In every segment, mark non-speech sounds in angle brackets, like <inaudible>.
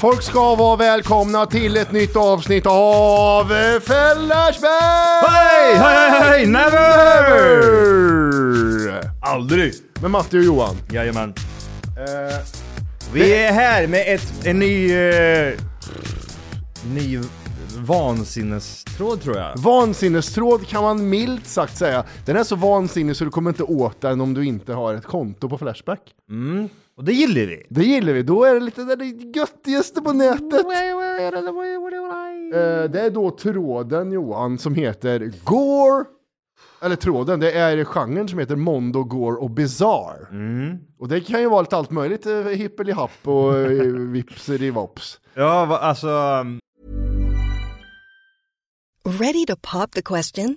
Folk ska vara välkomna till ett nytt avsnitt av eh, Flashback! Hej, hej, hej, hej, never! Aldrig! Med Matti och Johan. Jajamän. Eh, Vi är här med ett, en ny... Eh, ny vansinnestråd tror jag. vansinnestråd kan man milt sagt säga. Den är så vansinnig så du kommer inte åt den om du inte har ett konto på Flashback. Mm. Och det gillar vi. Det gillar vi, då är det lite det göttigaste på nätet. Eh, det är då tråden Johan som heter Gore, eller tråden, det är genren som heter Mondo, Gore och Bizarre. Mm. Och det kan ju vara lite allt möjligt, eh, hippelihapp och eh, <laughs> vipserivops. Ja, va, alltså... um, Ready to pop the question?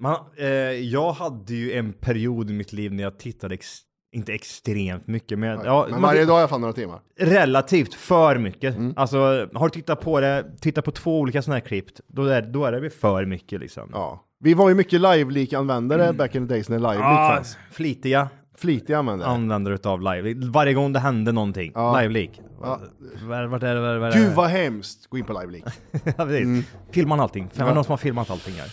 Man, eh, jag hade ju en period i mitt liv när jag tittade, ex, inte extremt mycket, men, ja, Men man- varje dag i alla fall några timmar. relativt för mycket. Mm. Alltså, har du tittat på det, tittat på två olika sådana här klipp, då är, då är det för mycket liksom. Ja. Vi var ju mycket live-leak-användare back in the days när live-leak Ja, fanns. flitiga Flitiga användare. användare utav live Varje gång det hände någonting, Ja. live-leak. Ja. Vart är det? Var, var? Gud vad hemskt, gå in på live-leak. <laughs> Ja, precis. Mm. Filmar man allting? För det var någon som har filmat allting här.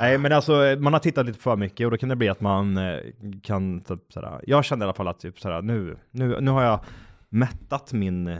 Nej men alltså man har tittat lite för mycket och då kan det bli att man eh, kan typ såhär, jag kände i alla fall att typ såhär, nu, nu, nu har jag mättat min, eh,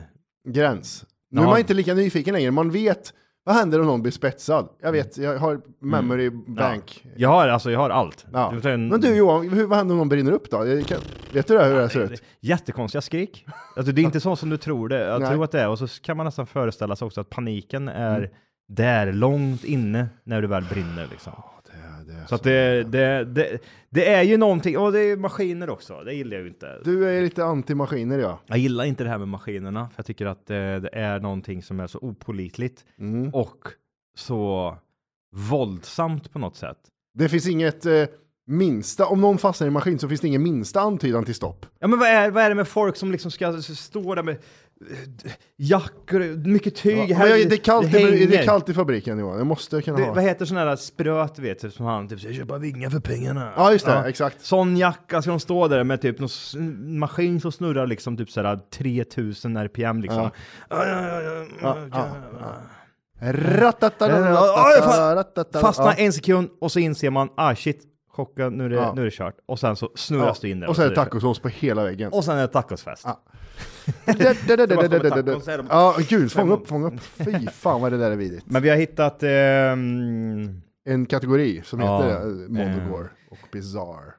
Gräns. Nu Ja. är man inte lika nyfiken längre, man vet vad händer om någon blir spetsad? Jag vet, jag har memory bank. jag har alltså, jag har allt. Ja. En- Men du Johan, hur, vad händer om någon brinner upp då? Kan, vet du det, hur det här ser ut? Jättekonstiga skrik. Alltså det är inte så som du tror det. Jag <laughs> Nej. tror att det är, och så kan man nästan föreställa sig också att paniken är Mm. Där, långt inne, när du väl brinner liksom. Det, det, Så att det, det, det, det är ju någonting, och det är maskiner också, det gillar jag ju inte. Du är lite anti-maskiner ja. Jag gillar inte det här med maskinerna, för jag tycker att det, det är någonting som är så opolitligt Mm. och så våldsamt på något sätt. Det finns inget eh, minsta, om någon fastnar i en maskin så finns det ingen minsta antydan till stopp. Ja men vad är, vad är det med folk som liksom ska stå där med eh, jackor, mycket tyg, Ja, här, det, är kallt, det, det är kallt i fabriken Johan, jag måste kunna Det, ha. vad heter sån här spröt vet du, som han typ säger köpa vingar för pengarna. Ja just det, exakt. Sån jacka ska de stå där med typ någon maskin som snurrar liksom typ såhär 3000 RPM liksom. Ja. Ja, ja, ja, ja, Ja, ja, ja, ja. Ja, Ja. en sekund och så inser man, ah shit, chockad, nu är det, Ja. nu är det kört. Och sen så snurras du in där. Och så är det tacosås på hela väggen. Och sen är det tacosfest. Ja. Ja, gud, fånga upp, fånga upp. Fy fan vad det där är vidrigt. Men vi har hittat, ehm, En kategori som Ja, heter eh, Mondogore eh. och Bizarre.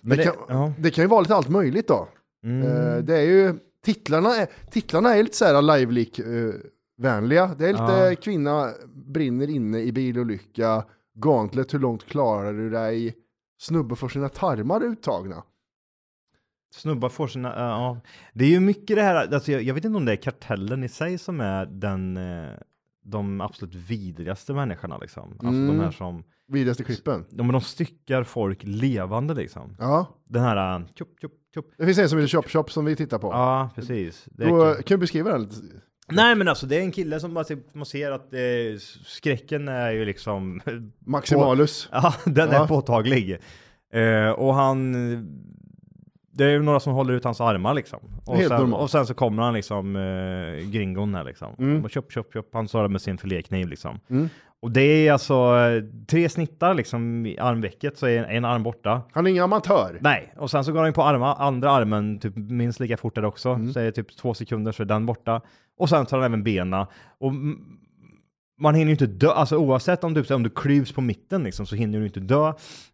men Det det, kan, ja. det kan ju vara lite allt möjligt då. Mm. Eh, Det är ju, titlarna är, titlarna är lite så här live uh, vänliga. Det är lite Ja. kvinna brinner inne i bilolycka, Gauntlet, hur långt klarar du dig? Snubbe får sina tarmar uttagna. Snubbar får sina, ja. Det är ju mycket det här, alltså jag, jag vet inte om det är kartellen i sig som är den, eh, de absolut vidrigaste människorna liksom. Alltså Mm. de här som, Vidrigaste klippen. de, de styckar folk levande liksom. Ja. Den här, uh, tjup, tjup, tjup. Det finns en som heter Chop Chop som vi tittar på. Ja, precis. Då, kan du beskriva den lite? Nej men alltså det är en kille som bara, typ- man ser att eh, skräcken är ju liksom, <laughs> Maximalus. ja <laughs> den Ja. är påtaglig. Eh, och han, det är ju några som håller ut hans armar liksom. Och, Helt sen, normalt. och sen så kommer han liksom, eh, gringon här liksom. Mm. Och köp, köp, köp, han står där med sin filékniv liksom. Mm. Och det är alltså eh, tre snittar liksom i armvecket så är en, en arm borta. Han är ingen amatör. Nej, och sen så går han in på arma, andra armen typ minst lika fort där också. Mm. Så är det typ två sekunder så är den borta. Och sen tar han även bena. Och mm, man hinner ju inte dö, alltså oavsett om du, om du klyvs på mitten liksom, så hinner du inte dö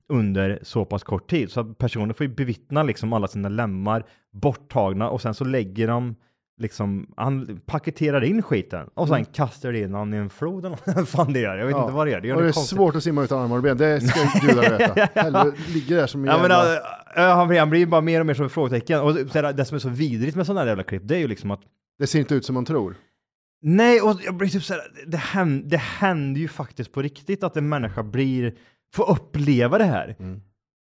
under så pass kort tid. Så personen får ju bevittna liksom alla sina lemmar borttagna och sen så lägger de liksom, han paketerar in skiten och sen kastar det in han i en flod eller vad fan det gör. Jag vet Mm. Ja. inte vad det är. Det gör och det är konstigt. svårt att simma utan armar och ben, det ska gudarna veta. <laughs> Helvete, ligger där som en Ja, men, jävla... äh, han, blir, han blir bara mer och mer som ett frågetecken. Och det som är så vidrigt med sådana här jävla klipp, det är ju liksom att Det ser inte ut som man tror. Nej, och jag blir typ såhär, det, händer, det händer ju faktiskt på riktigt att en människa blir, får uppleva det här. Mm.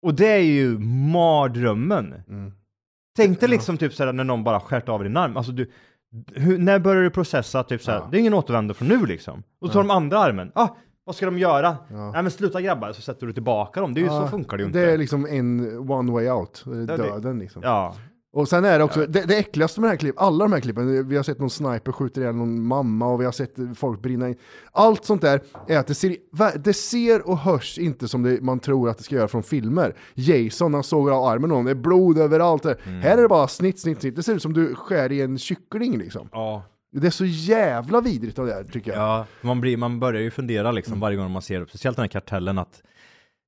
Och det är ju mardrömmen. Mm. Tänk dig liksom typ såhär när någon bara skärt av din arm. Alltså du, hur, när börjar du processa typ såhär, Ja. det är ingen återvändo från nu liksom. Och så tar de andra armen, ah, vad ska de göra? Ja. Nej men sluta grabbar, så sätter du tillbaka dem. Det är ju så Ja, funkar det ju inte. Det är liksom en one way out, döden liksom. Ja, Och sen är det också, det, det äckligaste med det här klippet, alla de här klippen, vi har sett någon sniper skjuter ihjäl någon mamma och vi har sett folk brinna in. Allt sånt där är att det ser, det ser och hörs inte som det, man tror att det ska göra från filmer. Jason, han sågar av armen någon, det är blod överallt. Där. Här är det bara snitt, snitt, snitt. Det ser ut som du skär i en kyckling liksom. ja. Det är så jävla vidrigt av det här tycker jag. Ja, man, blir, man börjar ju fundera liksom varje gång man ser, speciellt den här kartellen, att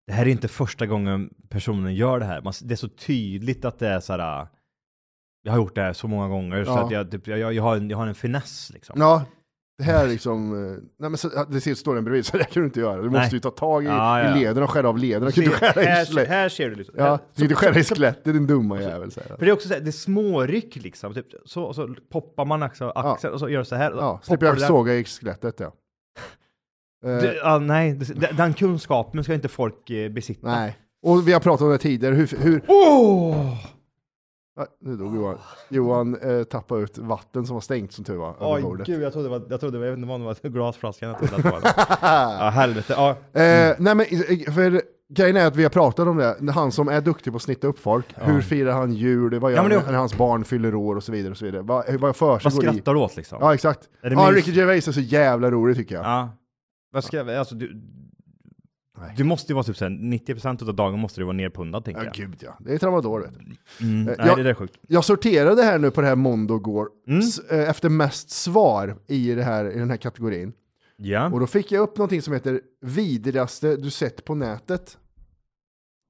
det här är inte första gången personen gör det här. Man, det är så tydligt att det är så här. Jag har gjort det här så många gånger så Ja. att jag, typ, jag, jag, har en, jag har en finess liksom. Ja, det här är liksom, eh, nej men så, det ser står en bredvid så det kan du inte göra. Du måste Nej. ju ta tag i, Ja, ja. i lederna och skära av lederna. Du kan inte skära i här, skelett. här ser du liksom. Ja, Här- du kan inte skära i skelettet din dumma jävel. Så här. För det är också så här, det är småryck liksom. Typ, så, så poppar man axeln, axeln och så gör så här. Ja, poppar slipper jag det där. såga i skelettet ja. Eh, Det- ja, nej, det, den kunskapen ska inte folk eh, besitta. nej. Och vi har pratat om det tidigare, hur... hur Åh! Ah, nu dog Johan. Johan eh, tappade ut vatten som var stängt som tur var, över Oj bordet. gud, jag trodde det var, jag trodde jag vet inte vad det var, glasflaskan. Jag trodde att det var det. <laughs> ja, helvete. Ja. Eh, nej men, eh, för grejen är att vi har pratat om det, han som är duktig på att snitta upp folk, hur firar han jul, vad gör Ja, det- han när hans barn fyller år och så vidare och så vidare. Vad, vad Vad försiggår i... skrattar du åt liksom? Ja exakt. Ja, mys- Ricky Gervais är så jävla rolig tycker jag. Ja. Vad ska jag, alltså du, Nej. du måste ju vara typ såhär, 90% av dagen måste du vara nerpundad tänker Ja, jag. gud ja. Det är tramadol vet du. Mm. Eh, Nej, jag- det där är sjukt. Jag sorterade här nu på det här Mondo går Mm. eh, efter mest svar i, det här, i den här kategorin. Ja. Och då fick jag upp någonting som heter vidrigaste du sett på nätet.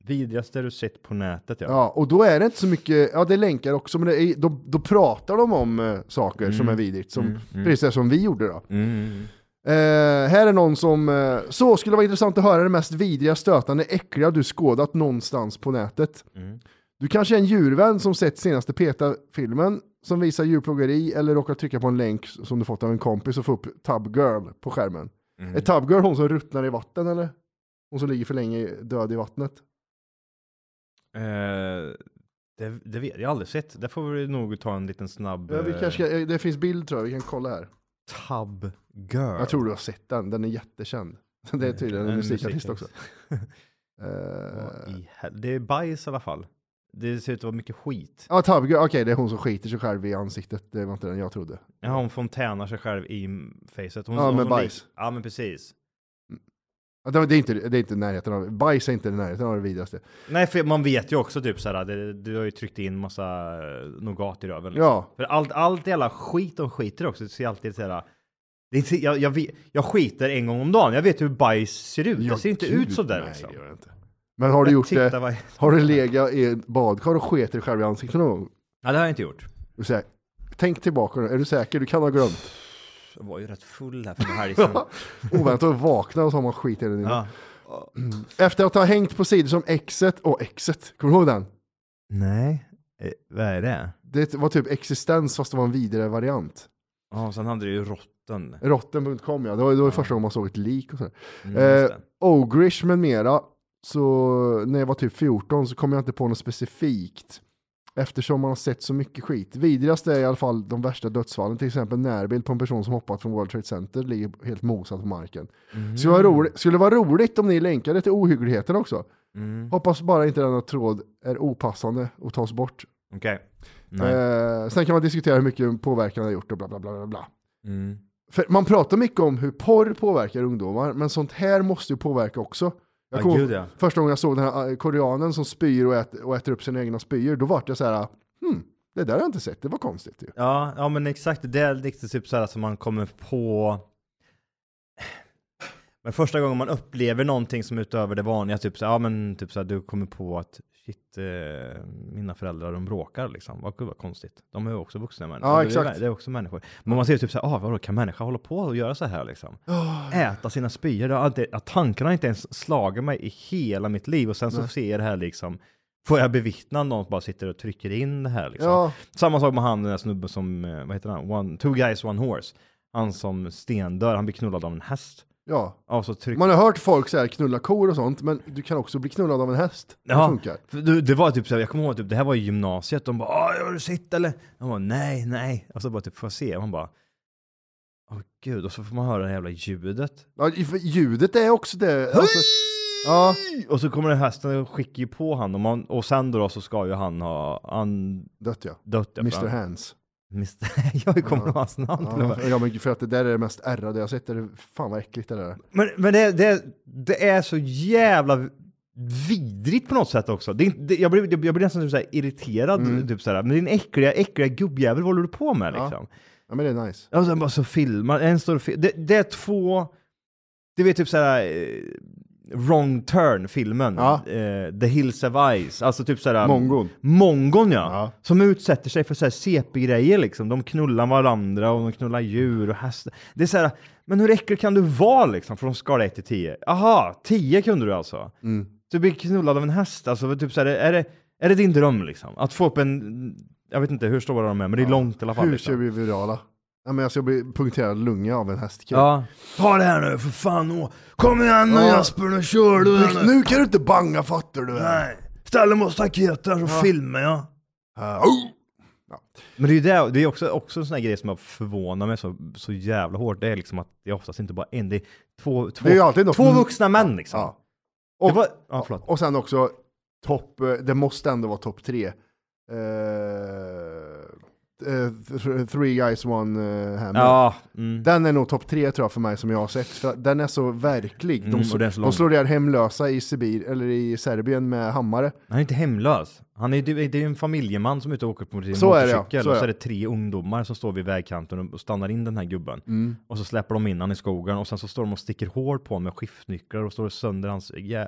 Vidrigaste du sett på nätet ja. Ja, och då är det inte så mycket, ja det länkar också, men är, då, då pratar de om eh, saker som är vidrigt, som, Mm, mm. precis som vi gjorde då. Eh, här är någon som, eh, så skulle vara intressant att höra det mest vidriga, stötande, äckliga du skådat någonstans på nätet. Mm. Du kanske är en djurvän som sett senaste PETA-filmen som visar djurplågeri eller råkar trycka på en länk som du fått av en kompis och få upp Tub Girl på skärmen. Mm. Är Tub Girl hon som ruttnar i vatten eller? Hon som ligger för länge död i vattnet? Eh, det, det vet jag aldrig sett. Det får vi nog ta en liten snabb... Ja, vi kanske, det finns bild tror jag, vi kan kolla här. Tub Girl. Jag tror du har sett den, den är jättekänd. <laughs> Det är tydligen en, musikartist också. <laughs> hel- Det är bajs i alla fall. Det ser ut att vara mycket skit. Ja, Tub Girl, okej det är hon som skiter sig själv i ansiktet, det var inte den jag trodde. Ja, hon fontänar sig själv i facet. Hon, Ja, hon med som bajs. Ja, men precis. Det, är inte, det är inte närheten av, bajs är inte närheten av det vidrigaste. Nej, för man vet ju också typ såhär, det, du har ju tryckt in massa eh, nougat i röven. Liksom. Ja, För allt, allt jävla skit de skiter också, det ser alltid såhär, det är, jag, jag, jag skiter en gång om dagen, jag vet hur bajs ser ut. Ja, det ser inte gud, ut sådär nej, liksom. det gör det inte. Men har du gjort det, varje- har du legat i ett badkar och sket dig själv i ansiktet någon gång? Ja, det har jag inte gjort. Säger, tänk tillbaka nu, är du säker? Du kan ha glömt. Jag var ju rätt full här för en helg sedan. Oväntat att vakna och så har man skit i den ja. <clears throat> Efter att ha hängt på sidor som Exet och Exet, kommer du ihåg den? Nej, eh, vad är det? Det var typ existens fast det var en vidare variant. Ja, sen hade du ju Rotten. Rotten.com ja, det var, det var första gången man såg ett lik och så. Mm, Eh. Ogrish med mera, så när jag var typ 14 så kom jag inte på något specifikt. Eftersom man har sett så mycket skit. Vidrigast är i alla fall de värsta dödsfallen, till exempel närbild på en person som hoppat från World Trade Center, ligger helt mosad på marken. Mm. Skulle, vara roligt, skulle vara roligt om ni länkade till ohyggligheten också. Mm. Hoppas bara inte denna tråd är opassande och tas bort. Nej. Eh, sen kan man diskutera hur mycket påverkan det har gjort och bla bla bla. bla, bla. Mm. För man pratar mycket om hur porr påverkar ungdomar, men sånt här måste ju påverka också. Jag Ja, kommer gud, ja. Första gången jag såg den här eh, koreanen som spyr och äter, och äter upp sina egna spyor, då var jag så här, hmm, det där har jag inte sett, det var konstigt ju. Ja, ja men exakt. Det är riktigt typ såhär som man kommer på... Men första gången man upplever någonting som utöver det vanliga, typ såhär, ja men typ såhär, du kommer på att shit, eh, mina föräldrar de bråkar liksom. Vad, gud vad konstigt. De är ju också vuxna människor. Ja, Det är- exakt. Det är också människor. Men man ser typ såhär, ah, vadå, kan människa hålla på och göra så här liksom? Äta sina spyor. Att tankarna har inte ens slagit mig i hela mitt liv. Och sen så Nej. ser jag det här liksom, får jag bevittna någon som bara sitter och trycker in det här liksom. Ja, Samma sak med han den där snubben som, eh, vad heter han? One, two guys, one horse. Han som stendör, han blir knullad av en häst. Ja. Så tryck... Man har hört folk så här knulla kor och sånt, men du kan också bli knullad av en häst. Det Ja. funkar. Det, det var typ så här, jag kommer ihåg typ, det här var i gymnasiet, de bara "Ah, har du sitt eller?” Han bara “Nej, nej” och så bara typ “Får jag se?” man bara Åh gud, och så får man höra det jävla ljudet. Ja, ljudet är också det. Alltså, ja, Och så kommer den hästen och skickar ju på han och, man, och sen då så ska ju han ha han dött ja. dött. ja, Mr han- Hands. Mr. <laughs> jag kommer ihåg hans namn till och med. Ja, ja, men för att det där är det mest ärrade jag sett. Det är, fan vad äckligt det där är. Men, men det, det, det är så jävla vidrigt på något sätt också. Det, det, jag, blir, jag blir nästan typ så irriterad. Mm. Typ så här. Men din äckliga, äckliga gubbjävel, vad håller du på med Ja. liksom? Ja, men det är nice. Och sen bara så filmar, en står det, det är två, det vet typ såhär, eh, Wrong Turn-filmen, Ja. eh, The Hills of Ice, alltså typ såhär Mongon. Mongon ja. Ja. Som utsätter sig för såhär CP-grejer liksom. De knullar varandra och de knullar djur och hästar. Det är såhär, men hur äcklig kan du vara liksom från skala 1 till 10? Aha, 10 kunde du alltså? Mm. Du blir knullad av en häst, alltså typ såhär, är det, är det din dröm liksom? Att få upp en, jag vet inte hur stora de är, men det är långt i alla fall. Hur liksom. ska vi virala? Ja, men jag ska bli punkterad lunga av en hästkul. Ja. Ta det här nu för fan och kom igen nu Ja. Jasper, nu kör du! Nu, nu kan du inte banga fattar du? Nej, ställ dig mot staketet så Ja. filmar jag. Ja, oh! Men det är ju det, det är också, också en sån här grej som jag förvånar mig så, så jävla hårt. Det är liksom att det är oftast inte bara en, det är två, två, Det är ju alltid något- två vuxna män liksom. Ja. Och, Och, det var, ja, förlåt. och sen också topp, eh, det måste ändå vara topp tre. Eh, eh, th- three guys, one uh, hammer. Ja, mm. Den är nog topp tre tror jag för mig som jag har sett. För den är så verklig. Mm, De, så de slår ihjäl hemlösa i Sibir, eller i Serbien med hammare. Han är inte hemlös. Han är, det är en familjeman som är ute och åker på sin Så är det, ja. Så och så är det. tre ungdomar som står vid vägkanten och stannar in den här gubben. Mm. Och så släpper de in han i skogen och sen så står de och sticker hår på honom med skiftnycklar och står sönder hans... Yeah.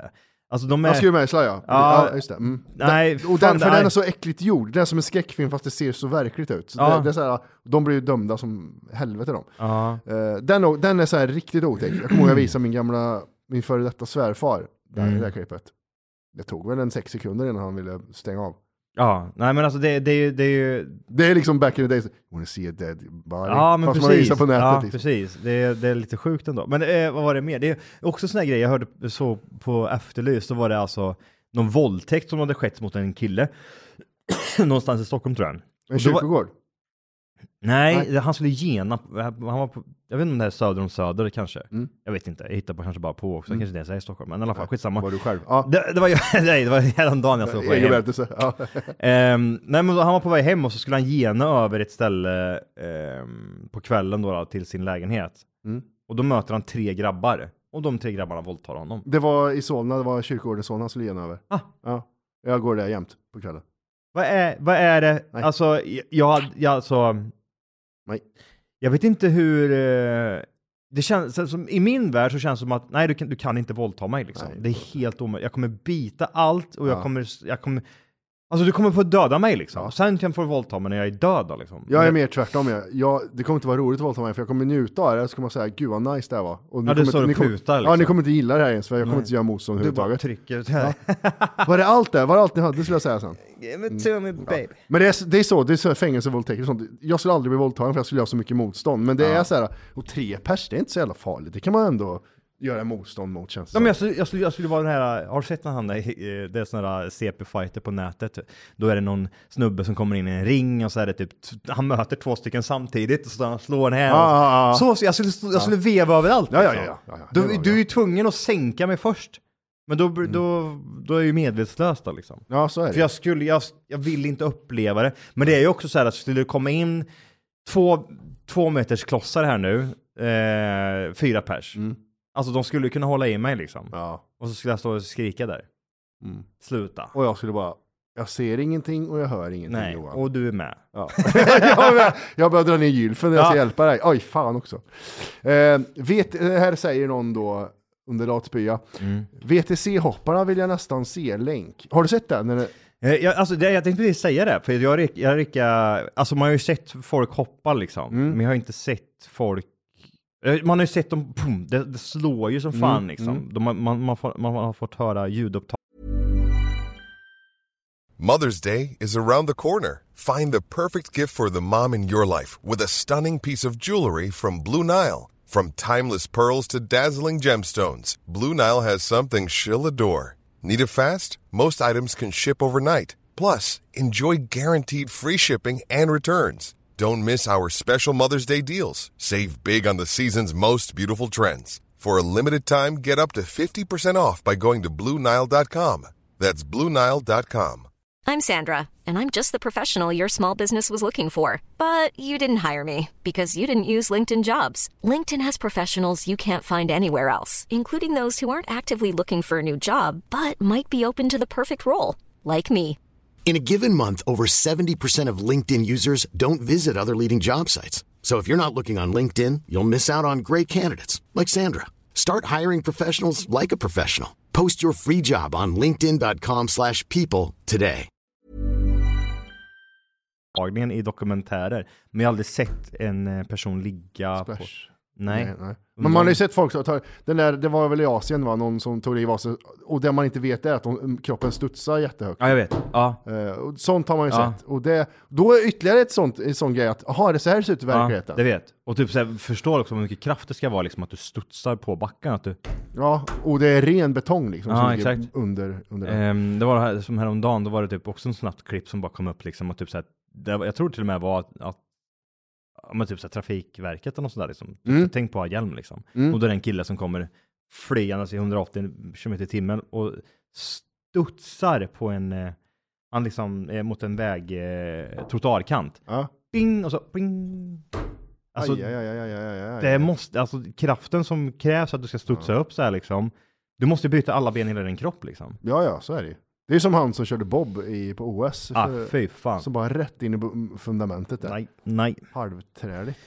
Alltså de är... Jag skulle mejsla ja. Ja. ja. just. Mm. Nej, Den, och den, för den är så äckligt gjord. Den är som en skräckfilm fast det ser så verkligt ut. Så Ja. det, det är så här, de blir ju dömda som helvete de. Ja. Eh, den, den är så här riktigt otäck. Jag kommer ihåg jag visade min gamla, min före detta svärfar, det här, Mm. det här klippet. Det tog väl en sex sekunder innan han ville stänga av. Ja, nej men alltså det, det, är ju- det är ju... Det är liksom back in the days, wanna see a dead body? Ja men Fast man precis. visar på nätet. ja, liksom. precis. Det, är, det är lite sjukt ändå. Men eh, vad var det mer? Det är också såna här grejer jag hörde så på Efterlyst, då var det alltså någon våldtäkt som hade skett mot en kille. <clears throat> Någonstans i Stockholm tror jag. En kyrkogård? Nej, Nej. han skulle gena, han var på, jag vet inte om det är söder om Söder kanske. Mm. Jag vet inte, jag hittar på kanske bara på också, Mm. kanske det är i Stockholm, men i alla fall skitsamma. Var du själv? Ja. Det, det var ju, <laughs> nej det var häromdagen jag såg på berättelse. Ja. <laughs> Ehm, nej men han var på väg hem och så skulle han gena över ett ställe ehm, på kvällen då, då till sin lägenhet. Mm. Och då möter han tre grabbar. Och de tre grabbarna våldtar honom. Det var i Solna, det var kyrkogården i Solna han skulle gena över. Ah. Ja. Jag går där jämt på kvällen. Vad är, vad är det? Nej. Alltså, jag, jag, jag alltså... Nej. Jag vet inte hur... eh, Det känns, som, I min värld så känns det som att nej, du kan, du kan inte våldta mig liksom. Nej. Det är helt omöjligt. Jag kommer bita allt och jag Ja. kommer... Jag kommer Alltså du kommer få döda mig liksom. Sen kan du få våldta mig när jag är död då, liksom. Jag är mer tvärtom. Jag, jag, det kommer inte vara roligt att våldta mig för jag kommer njuta av det. Så kommer man säga, gud vad nice det här var. Och ni Ja, det kommer ni kommer- putar, Ja, liksom. ni kommer inte gilla det här ens för jag kommer Nej. inte göra motstånd Du bara överhuvudtaget. trycker ut här. <laughs> Var det allt det? Var det allt ni hade skulle jag säga sen? Give it to me baby. Men det är, det är så, det är så fängelsevåldtäkter och sånt. Jag skulle aldrig bli våldtagen för jag skulle göra så mycket motstånd. Men det är så här, och tre pers, det är inte så jävla farligt. Det kan man ändå göra motstånd mot känns det Ja, men jag, skulle, jag, skulle, jag skulle vara den här, har du sett när han där, eh, det är sådana där CP-fighter på nätet? Då är det någon snubbe som kommer in i en ring och så är det typ, han möter två stycken samtidigt och så han slår den här. Ja, ja, ja. Så, så jag skulle, jag skulle veva överallt. Ja, ja, liksom. ja, ja, ja, det Du, du är ju tvungen att sänka mig först. Men då, då, då är jag ju medvetslös då liksom. Ja, så är För det. jag skulle, jag, jag vill inte uppleva det. Men det är ju också så här att skulle det komma in två, två meters klossar här nu, eh, fyra pers. Alltså de skulle kunna hålla i mig liksom. Ja. Och så skulle jag stå och skrika där. Mm. Sluta. Och jag skulle bara, jag ser ingenting och jag hör ingenting Nej, Johan. och du är med. Ja. <laughs> jag, börjar, jag börjar dra ner gylfen när jag Ja. ska hjälpa dig. Oj, fan också. Eh, vet, här säger någon då under latspya. Mm. VTC-hopparna vill jag nästan se länk. Har du sett den? Eh, Jag, alltså, det, jag tänkte precis säga det, för jag, jag, jag alltså man har ju sett folk hoppa liksom, Mm. men jag har inte sett folk man har ju sett dem, pum, det, det slår ju som Mm, fan liksom. De, man, man, man, får, man har fått höra ljudupptag Mother's Day is around the corner. Find the perfect gift for the mom in your life with a stunning piece of jewelry from Blue Nile. From timeless pearls to dazzling gemstones, Blue Nile has something she'll adore. Need it fast? Most items can ship overnight. Plus, enjoy guaranteed free shipping and returns. Don't miss our special Mother's Day deals. Save big on the season's most beautiful trends. For a limited time, get up to 50% off by going to BlueNile.com. That's BlueNile.com. I'm Sandra, and I'm just the professional your small business was looking for. But you didn't hire me because you didn't use LinkedIn jobs. LinkedIn has professionals you can't find anywhere else, including those who aren't actively looking for a new job but might be open to the perfect role, like me. In a given month, over 70% of LinkedIn users don't visit other leading job sites. So if you're not looking on LinkedIn, you'll miss out on great candidates like Sandra. Start hiring professionals like a professional. Post your free job on linkedin.com/people slash people today. i dokumentärer, men jag har aldrig sett en eh, person ligga på... Nej. Nej, nej. Men man har ju sett folk som tar, den där, det var väl i Asien va, någon som tog liv av sig, och det man inte vet är att de, kroppen studsar jättehögt. Ja, jag vet. Ja. Eh, och sånt har man ju Ja. sett. Och det, då är ytterligare ett sånt, en sån grej att, jaha, det så här det ser ut i verkligheten. Ja, det vet. Och typ så här, förstår också hur mycket kraft det ska vara, liksom att du studsar på backen. Att du, Ja, och det är ren betong liksom, Ja, som ligger exakt. under, under den. Ehm, det var det här, som häromdagen, då var det typ också en snabbt klipp som bara kom upp liksom, och typ så här, det, var- jag tror till och med var att, att ja, men typ så här, Trafikverket och något sådär liksom. Mm. Tänk på att ha hjälm liksom. Mm. Och då är det en kille som kommer flygandes i 180 km i timmen och studsar på en, eh, han liksom, eh, mot en väg, eh, trottoarkant. Ja. Bing! Och så bing! Alltså, aj, aj, aj, det måste, alltså kraften som krävs att du ska studsa upp så här liksom. Du måste bryta alla ben i hela din kropp liksom. Ja, ja, så är det ju. Det är som han som körde Bob i, på OS. Ah, för- fy fan. Som bara rätt in i fundamentet där. Nej, nej. Halvträligt.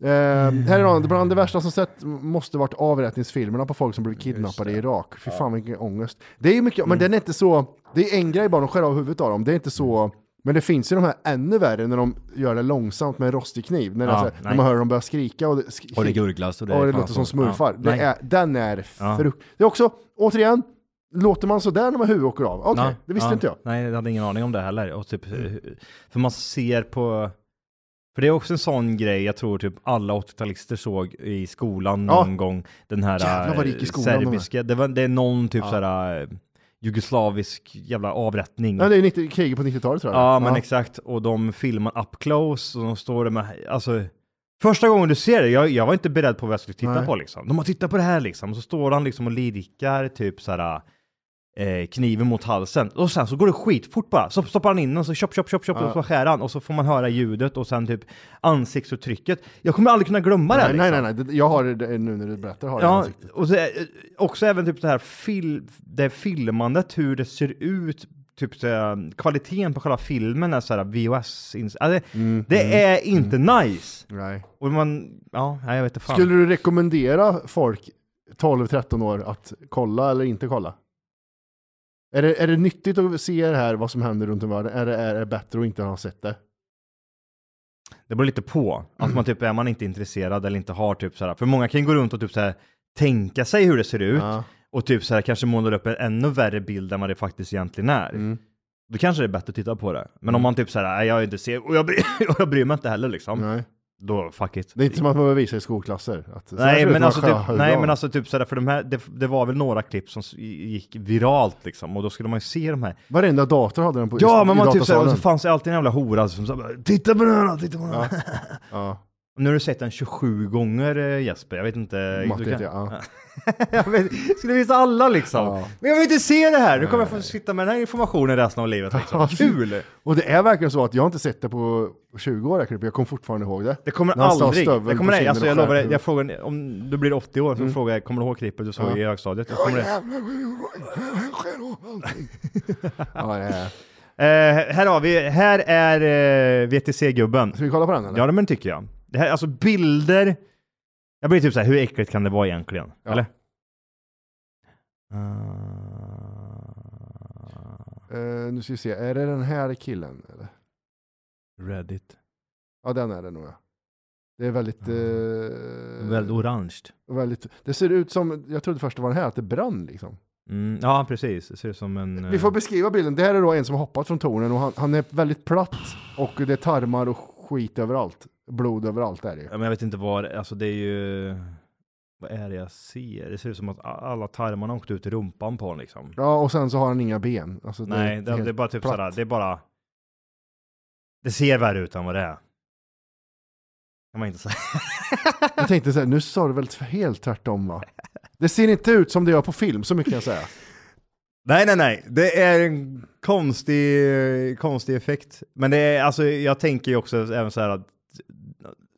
Eh, här är någon, bland det värsta som sett måste varit avrättningsfilmerna på folk som blev kidnappade i Irak. Fy fan vilken ångest. Det är ju mycket, Mm. men den är inte så, det är en grej bara, de skär av huvudet av dem. Det är inte så, men det finns ju de här ännu värre när de gör det långsamt med en rostig kniv. När, Ja, så här, när man hör dem börja skrika och det, sk- Och det gurglas och det, och det låter som smurfar. Ja, är, den är Ja. frukt... Det är också, återigen, låter man sådär när man huvudet åker av? Okej, Ja, det visste ja. inte jag. Nej, jag hade ingen aning om det heller. Och typ, För man ser på... För det är också en sån grej jag tror typ alla 80-talister såg i skolan Ja. någon gång. Den här eh, skolan, serbiska, det, var, det är någon typ såhär eh, jugoslavisk jävla avrättning. Nej, det är 90, kriget på 90-talet tror jag. Ja, men exakt. Och de filmar up close och de står där med, alltså Första gången du ser det, jag, jag var inte beredd på vad jag skulle titta Nej. på liksom. De har tittat på det här liksom, och så står han liksom och lirkar typ såhär eh, kniven mot halsen. Och sen så går det skitfort bara. Så stoppar han in den, så chop, chop, chop, chop, och så skär han. Och så får man höra ljudet och sen typ ansiktsuttrycket. Jag kommer aldrig kunna glömma det. Nej, nej, liksom. nej, nej, det- jag har det nu när du berättar. Har jag Ja, ansiktet. och så, är- också även typ det här fil, det filmandet, hur det ser ut, typ så, här, kvaliteten på själva filmen är såhär VHS, ins- alltså, Mm, det är inte nice. Nej. Och man, ja, nej, jag vet inte fan. Skulle du rekommendera folk 12-13 år att kolla eller inte kolla? Är det, är det nyttigt att se det här, vad som händer runt om i världen? Är det, är det bättre att inte ha sett det? Det beror lite på. Att man typ, är man inte intresserad eller inte har typ så här, för många kan gå runt och typ så här, tänka sig hur det ser ut Ja. och typ så här kanske målar upp en ännu värre bild än vad det faktiskt egentligen är. Mm. Då kanske det är bättre att titta på det. Men om man typ så här, nej jag är inte ser och jag, bryr, <laughs> och jag bryr mig inte heller liksom. Nej. Då fuck it. Det är inte som att man behöver visa i skolklasser. Att, Nej ser det men, alltså typ, nej men alltså typ sådär, för de här, det, det var väl några klipp som gick viralt liksom, och då skulle man ju se de här. Varenda dator hade den på Ja i, men i man typ såhär, och så fanns det alltid en jävla hora som sa titta på den här, titta på den här. Ja, <laughs> Nu har du sett den 27 gånger eh, Jesper, jag vet inte. Matte jag. Ja. <laughs> jag vet, skulle visa alla liksom. Ja. Men jag vill inte se det här, nu kommer jag få sitta med den här informationen resten av livet liksom. Kul! Och det är verkligen så att jag inte sett det på 20 år, här jag kommer fortfarande ihåg det. Det kommer När aldrig, det kommer nej, alltså jag lovar dig, jag frågar, om du blir 80 år så frågar jag, kommer du ihåg klippet du såg Ja. i högstadiet? Jag kommer. Ja, det. <laughs> Eh, här har vi, här är eh, VTC-gubben. Ska vi kolla på den eller? Ja, men tycker jag. Det här, alltså bilder. Jag blir typ så här, hur äckligt kan det vara egentligen? Ja. Eller? Eh, nu ska vi se, är det den här killen? Eller? Reddit. Ja, den är det nog ja. Det är väldigt... Eh, Väldigt orange. väldigt... Det ser ut som, jag trodde först det var den här, att det brann liksom. Mm, ja, precis. Det ser ut som en... Vi får eh, beskriva bilden. Det här är då en som hoppat från tornen och han, han är väldigt platt och det är tarmar och skit överallt. Blod överallt är det ju. ja, men jag vet inte vad, alltså det är ju... Vad är det jag ser? Det ser ut som att alla tarmarna åkte ut i rumpan på honom liksom. Ja, och sen så har han inga ben. Alltså, Nej, det, helt det är bara typ platt. sådär, det är bara... Det ser värre ut än vad det är. Kan man inte säga. <laughs> Jag tänkte säga, nu sa du väl helt tvärtom va? Det ser inte ut som det gör på film, så mycket kan jag säga. Nej, nej, nej. Det är en konstig, konstig effekt. Men det är, alltså, jag tänker ju också även så här att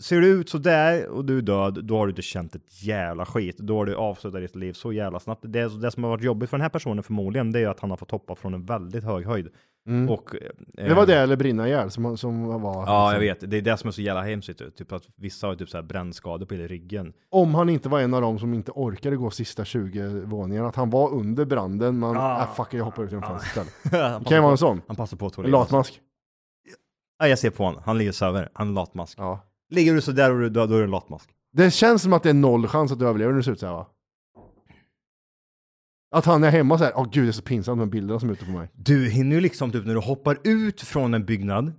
ser du ut så där och du är död, då har du inte känt ett jävla skit. Då har du avslutat ditt liv så jävla snabbt. Det, det som har varit jobbigt för den här personen förmodligen, det är att han har fått hoppa från en väldigt hög höjd. Mm. Och, eh, Det var det eller brinna ihjäl som, som var... Ja, jag vet. Det är det som är så jävla hemskt. Typ att vissa har typ så här brännskador på hela ryggen. Om han inte var en av dem som inte orkade gå sista 20 våningarna, att han var under branden, men Ah. ah. fuck jag hoppar ut genom fönstret istället. <laughs> han, Det kan ju vara en sån. han passar på att latmask. Ja, jag ser på honom. Han ligger och söver. Han är latmask. Ja. Ligger du så där och du då är du en latmask. Det känns som att det är noll chans att du överlever när det ser ut så här va? Att han är hemma så här, åh gud det är så pinsamt med bilderna som är ute på mig. Du hinner ju liksom typ när du hoppar ut från en byggnad.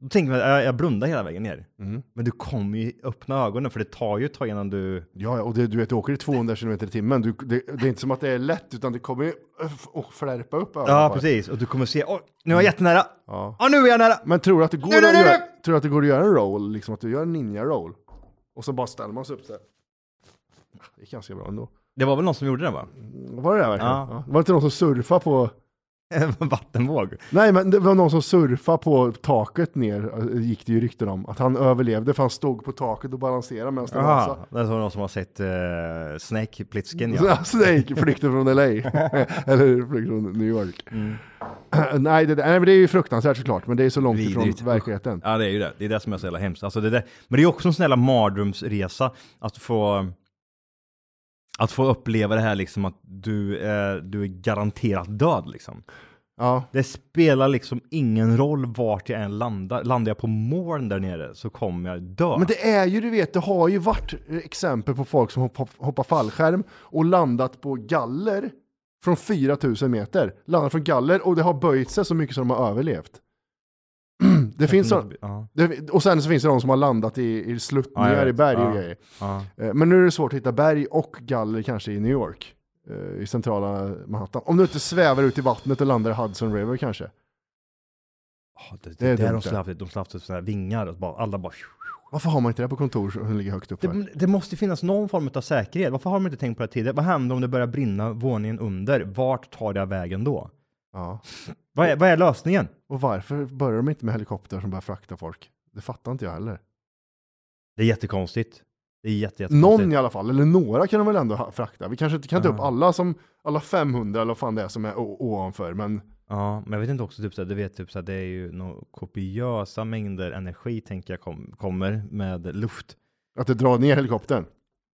Då tänker man, jag, jag blundar hela vägen ner. Mm. Men du kommer ju öppna ögonen för det tar ju ett tag innan du... Ja, och det, du vet, du åker i 200 km i timmen. Du, det, det är inte som att det är lätt, utan det kommer ju att flärpa upp ögonen Ja, precis. Och du kommer se, åh, nu är jag jättenära! Ja. Ja, nu är jag nära! Men tror du att det går, Nu, nu, att, nu, göra, nu! tror att det går att göra en roll, liksom att du gör en ninja-roll? Och så bara ställer man sig upp så här. Det är ganska bra ändå. Det var väl någon som gjorde det va? Var det det verkligen? Ja. Ja. Var det inte någon som surfade på... <laughs> En vattenvåg. Nej, men det var någon som surfade på taket ner, gick det ju rykten om. Att han överlevde för han stod på taket och balanserade medan Jaha, dansade. det är så någon som har sett uh, Snake Plissken Ja. <laughs> Snake, flykten från LA. <laughs> Eller flykten från New York. Mm. <clears throat> nej, det, nej, men det är ju fruktansvärt såklart, men det är så långt Vidrigt. ifrån verkligheten. Ja det är ju det, det är det som är så jävla hemskt. Alltså det där. Men det är också en sån jävla mardrömsresa att få att få uppleva det här liksom att du är, du är garanterat död liksom. Ja, Det spelar liksom ingen roll vart jag än landar. Landar jag på moln där nere så kommer jag dö. men det är ju, du vet, det har ju varit exempel på folk som hoppar, fallskärm och landat på galler från 4000 meter. Landat från galler och det har böjt sig så mycket som de har överlevt. <clears throat> Det finns så, Ja, det, och sen så finns det de som har landat i, i Ja, sluttningar jag i berg och Ja. grejer. ja. Eh, Men nu är det svårt att hitta berg och galler kanske i New York. eh, I centrala Manhattan. Om du inte svävar ut i vattnet och landar i Hudson River kanske. Ja, det, det, Det är där de skulle haft, de skulle haft sådana vingar och bara, alla bara... Varför har man inte det på kontor som ligger högt upp? för? Det, det måste finnas någon form av säkerhet. Varför har de inte tänkt på det tidigare? Vad händer om det börjar brinna våningen under? Vart tar det vägen då? Ja. Vad är, vad är lösningen? Och varför börjar de inte med helikopter som börjar frakta folk? Det fattar inte jag heller. Det är jättekonstigt. Det är jätte, jättekonstigt. Någon i alla fall, eller några kan de väl ändå ha- frakta. Vi kanske inte kan ta Ja. upp alla som, alla 500 eller vad fan det är som är o- ovanför, men Ja, men jag vet inte också, typ, så här, du vet, typ, så här, det är ju några kopiösa mängder energi, tänker jag, kom, kommer med luft. att det drar ner helikoptern.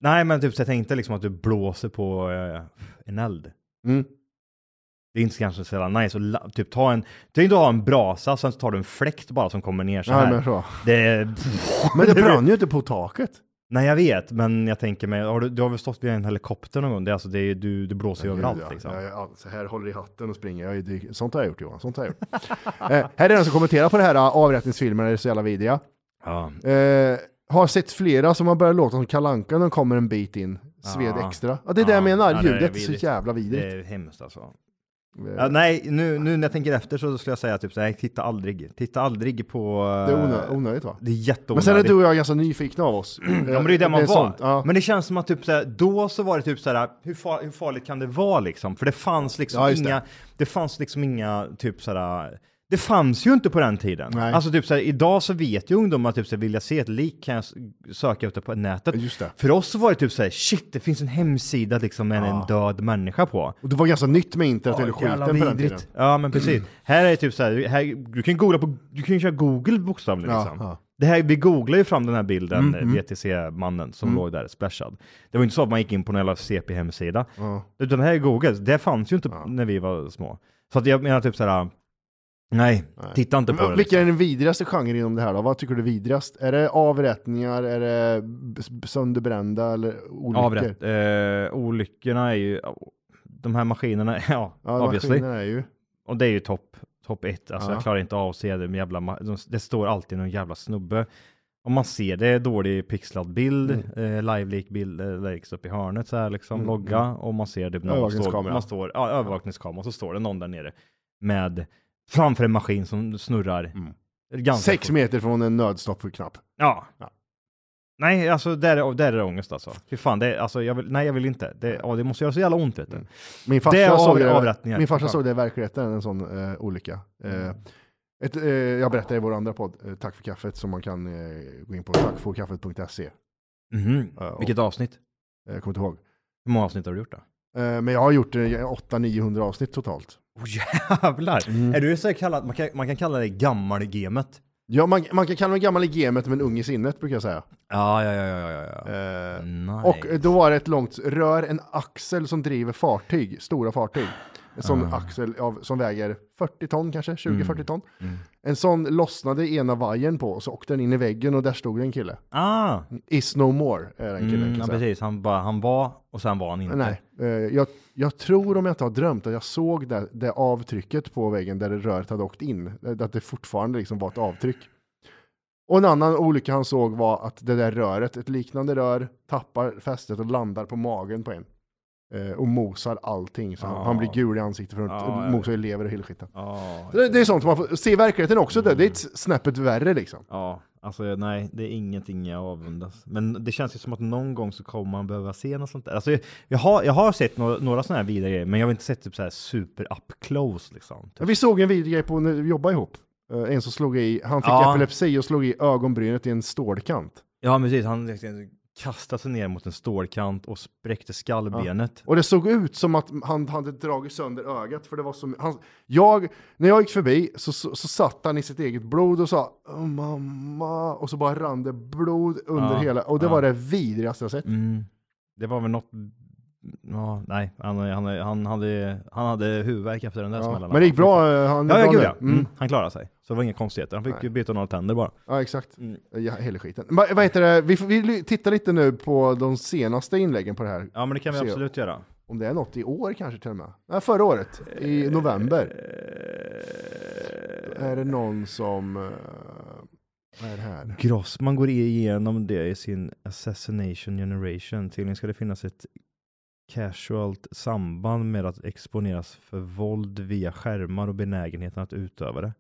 Nej, men typ, så jag tänkte liksom att du blåser på eh, en eld. Mm. Det är inte kanske så jävla nice att typ ta en, tänk du har en brasa, sen tar du en fläkt bara som kommer ner så här. men så. Det, <laughs> Men det <laughs> brann ju inte på taket. nej jag vet, men jag tänker mig, har du, du har väl stått vid en helikopter någon gång? Det, är alltså, det, är, du, det blåser ju överallt Ja, liksom. ja, ja, så här håller i hatten och springer. Jag, det, sånt har jag gjort Johan, sånt har jag gjort. <laughs> eh, här är den som kommenterar på det här uh, avrättningsfilmerna, det är så jävla vidriga. Ja. Eh, har sett flera som har börjat låta som kalanka när de kommer en bit in. Sved Ja. extra. Ja, det är det jag Ja, menar, ja, det är ljudet är så vidrigt. jävla Det vidrigt. är hemskt alltså. Eh, Ja, nej, nu, nu när jag tänker efter så skulle jag säga typ så här, titta aldrig. Titta aldrig på... det är onö- onödigt va? Det är jätteonödigt. Men sen är du och jag ganska nyfikna av oss. <clears throat> Ja men det är ju det man var. sånt, ja. Men det känns som att typ såhär, då så var det typ såhär, hur, far, hur farligt kan det vara liksom? För det fanns liksom Ja, inga, det. det. fanns liksom inga typ såhär, det fanns ju inte på den tiden. Nej. Alltså typ såhär, idag så vet ju ungdomar typ såhär, vill jag se ett lik kan jag söka efter på nätet. För oss så var det typ såhär, shit det finns en hemsida liksom med en död människa på. Och det var ganska nytt med internet eller jävla skiten på den tiden. Ja men precis. Här är det typ såhär, här, du kan googla på, du kan köra google bokstavligen Ja, liksom. ja. Det här, vi googlade ju fram den här bilden, Mm, VTC-mannen som låg där splashad. Det var inte så att man gick in på någon CP-hemsida. Ja. Utan det här är Google, det fanns ju inte när vi var små. Så att jag menar typ såhär, nej, titta inte på Men det. Vilken är Liksom. den vidrigaste genren inom det här då? Vad tycker du är vidrigast? Är det avrättningar, är det sönderbrända eller olyckor? Avrätt. Eh, olyckorna är ju, de här maskinerna, <laughs> ja, Ja, obviously. maskinerna är ju... Och det är ju topp top ett. Alltså Ja. jag klarar inte av att se det med jävla, det står alltid någon jävla snubbe. Om man ser det är dålig pixlad bild, Mm. eh, live-lik bild eh, läggs upp i hörnet så här liksom, logga, och man ser det någon står, man står, ja, övervakningskamera, och så står det någon där nere med, framför en maskin som snurrar. Ganska Mm. Sex fort. meter från en nödstoppknapp. Ja. Ja. Nej, alltså där är, där är det ångest alltså. Fy fan, det, är- alltså, jag vill, nej jag vill inte. Det, ja, det måste göra så jävla ont vet du. Min farsa, Det är såg, av- det, avrättningar. min farsa Ja. såg det i verkligheten, en sån eh, olycka. Eh, ett, eh, jag berättade i vår andra podd, eh, Tack för kaffet, som man kan eh, gå in på tackforkaffet.se. Mhm. Ja, och- Vilket avsnitt? Eh, kommer inte ihåg. Hur många avsnitt har du gjort då? Eh, men jag har gjort eh, 800-900 avsnitt totalt. Oh, jävlar! Mm. Är du så kallat, man kan, man kan kalla det gammal-gamet? Ja, man, man kan kalla mig gammal i gamet men ung i sinnet brukar jag säga. Ja, ja, ja, ja, ja. Eh, Nice. Och då var det ett långt rör, en axel som driver fartyg, stora fartyg. En sån Ah. axel av, som väger 40 ton kanske, 20-40 Mm. ton. En sån lossnade ena vajern på och så åkte den in i väggen och där stod en kille. Ah! Is no more är den killen. Mm, ja, precis. Han, bara, han var och sen var han inte. Nej, eh, jag, jag tror om jag inte har drömt att jag såg det, det avtrycket på väggen där det röret hade åkt in. eh, Att det fortfarande liksom var ett avtryck. Och en annan olycka han såg var att det där röret, ett liknande rör, tappar fästet och landar på magen på en. Eh, och mosar allting. Så han, han blir gul i ansiktet för att ja, mosar i lever och hela skiten. Så Det, det är sånt man får se verkligheten också. Det, det är ett snäppet värre liksom. ja, alltså nej, det är ingenting jag avundas. Men det känns ju som att någon gång så kommer man behöva se något sånt där. Alltså, jag, jag, har, jag har sett några, några sådana här vidare grejer, men jag har inte sett typ så här super up close liksom. Ja, Vi såg en video på när vi jobbade ihop. Eh, En som slog i, han fick Ja. epilepsi och slog i ögonbrynet i en stålkant. Ja, men precis. Han liksom kastade sig ner mot en stålkant och spräckte skallbenet. Och det såg ut som att han hade dragit sönder ögat, för det var som, han, jag, när jag gick förbi så, så, så satt han i sitt eget blod och sa "Åh, mamma, och så bara rann det blod under Ja, hela, och det ja. var det vidrigaste jag sett. Mm. Det var väl något... Ja, nej, han, han, han, hade, han hade huvudvärk efter den där Ja. smällen. Men det gick bra, eh, han Ja, ja, bra ja. Mm. Han klarade sig. Så det var inga konstigheter. Han fick Nej. byta några tänder bara. Ja, exakt. Mm. Ja, hela skiten. Va, vad heter det? Vi, vi tittar lite nu på de senaste inläggen på det här. Ja, men det kan vi Se. absolut göra. Om det är något i år kanske till och med. Nej, förra året, i november. Är det någon som... eh, vad är det här? Grossman går igenom det i sin Assassination Generation. Tydligen ska det finnas ett casualt samband med att exponeras för våld via skärmar och benägenheten att utöva det.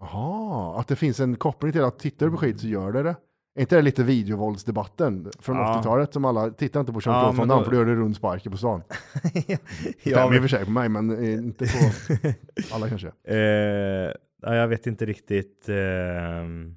Jaha, att det finns en koppling till att tittar du på skit så gör det det. Är inte det lite videovåldsdebatten från Ja. 80-talet som alla, tittar inte på Jean Ja, Damme då- för du gör det runt sparken på stan. <laughs> ja, Stämmer i och för sig på mig men eh, inte på <laughs> alla kanske. Eh, ja, jag vet inte riktigt. ehm,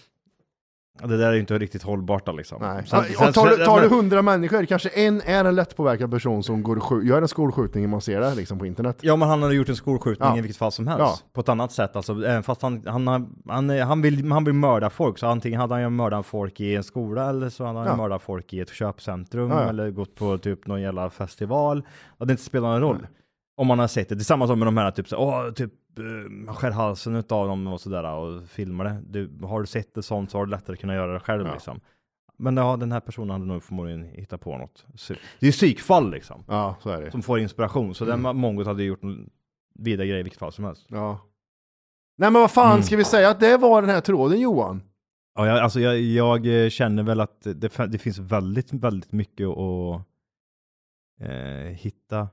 Ja, Det där är ju inte riktigt hållbart då, liksom. Nej. Sen- och sen- tar, du- tar hundra människor, kanske en är en lättpåverkad person som går och gör en skolskjutning och man ser det liksom på internet. Ja men han hade gjort en skolskjutning Ja. i vilket fall som helst. Ja. På ett annat sätt alltså, även fast han, han, har- han, han, vill, han vill mörda folk, så antingen hade han ju mördat folk i en skola eller så hade han Ja. mördat folk i ett köpcentrum Ja, ja. eller gått på typ någon jävla festival. Det inte spelat någon roll. Om man har sett det. Det är samma som med de här typ så, åh, typ man skär halsen utav dem och sådär och filmar det. Du, har du sett det sånt så har du lättare att kunna göra det själv Ja. liksom. Men ja, den här personen hade nog förmodligen hittat på något. Det är ju psykfall liksom Ja, så är det. som får inspiration. Så Mm. den mongot hade gjort en vidare grej i vilket fall som helst. Ja. Nej men vad fan Mm. ska vi säga att det var den här tråden Johan? Ja, jag, alltså jag, jag eh, känner väl att det, det finns väldigt, väldigt mycket att eh, hitta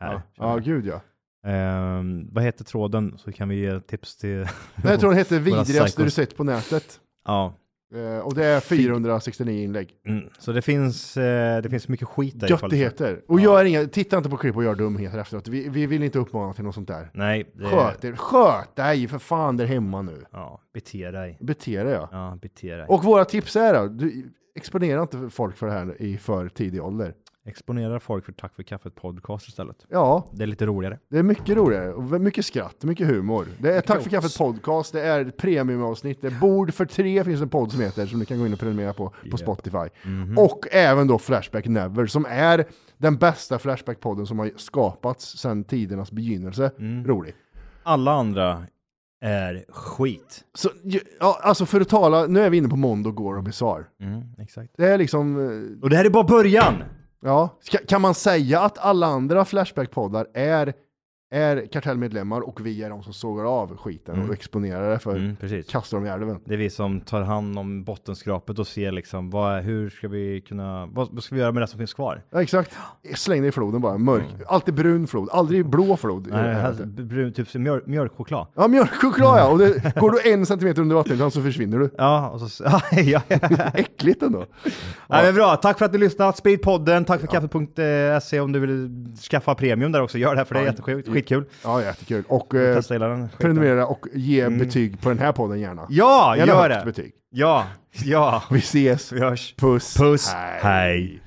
här. Ja, ja gud ja. Ehm, vad heter tråden? Så kan vi ge tips till... <laughs> Den här tråden heter vidrigaste du sett på nätet. Ja, Eh, och det är 469 inlägg. mm. så det finns, eh, det finns mycket skit där. Göttigheter. Och gör inga, titta inte på klipp och gör dumheter efteråt. Vi, vi vill inte uppmana till något sånt där. Nej, det, Sköt er, sköt dig för fan där hemma nu. Ja, bete dig. Bete dig ja. Ja, bete dig. Och våra tips är då, du, exponera inte folk för det här i för tidig ålder. Exponera folk för Tack för kaffet podcast istället. Ja, Det är lite roligare. det är mycket roligare och mycket skratt, mycket humor. Det är Tack för kaffet podcast, det är premiumavsnitt, det är Bord för tre finns en podd som heter som du kan gå in och prenumerera på på Japp. Spotify. Mhm. Och även då Flashback Never som är den bästa Flashback-podden som har skapats sedan tidernas begynnelse. Mm. Rolig. Alla andra är skit. Så, ja, alltså för att tala, nu är vi inne på Mondo, Gore och Bizarre. Mm, exakt. Det är liksom, eh, Och det här är bara början! Ja, ska, kan man säga att alla andra Flashback-poddar är, är kartellmedlemmar och vi är de som sågar av skiten Mm. och exponerar det för, Mm, kastar dem i älven. Det är vi som tar hand om bottenskrapet och ser liksom vad, hur ska vi kunna, vad, vad ska vi göra med det som finns kvar? Ja, exakt. Släng det i floden bara, mörk. Alltid brun flod, aldrig blå flod. Mm. Nej, här, brun, typ som mjölk, mjölkchoklad. Ja, mjölkchoklad ja, och det, <laughs> går du en centimeter under vattenytan så försvinner du. Ja, och så, <laughs> ja, ja, ja. <laughs> Äckligt ändå. Nej, men bra, tack för att du lyssnat. Sprid podden, tack för kaffet.se om du vill skaffa premium där också. Gör det för det är Ja. jättesjukt, skitkul. Ja, jättekul. Och eh, prenumerera och ge Mm. betyg på den här podden gärna. Ja, Gärna gör det! betyg. Ja, ja. Vi ses. Vi hörs. Puss. Puss. Hej.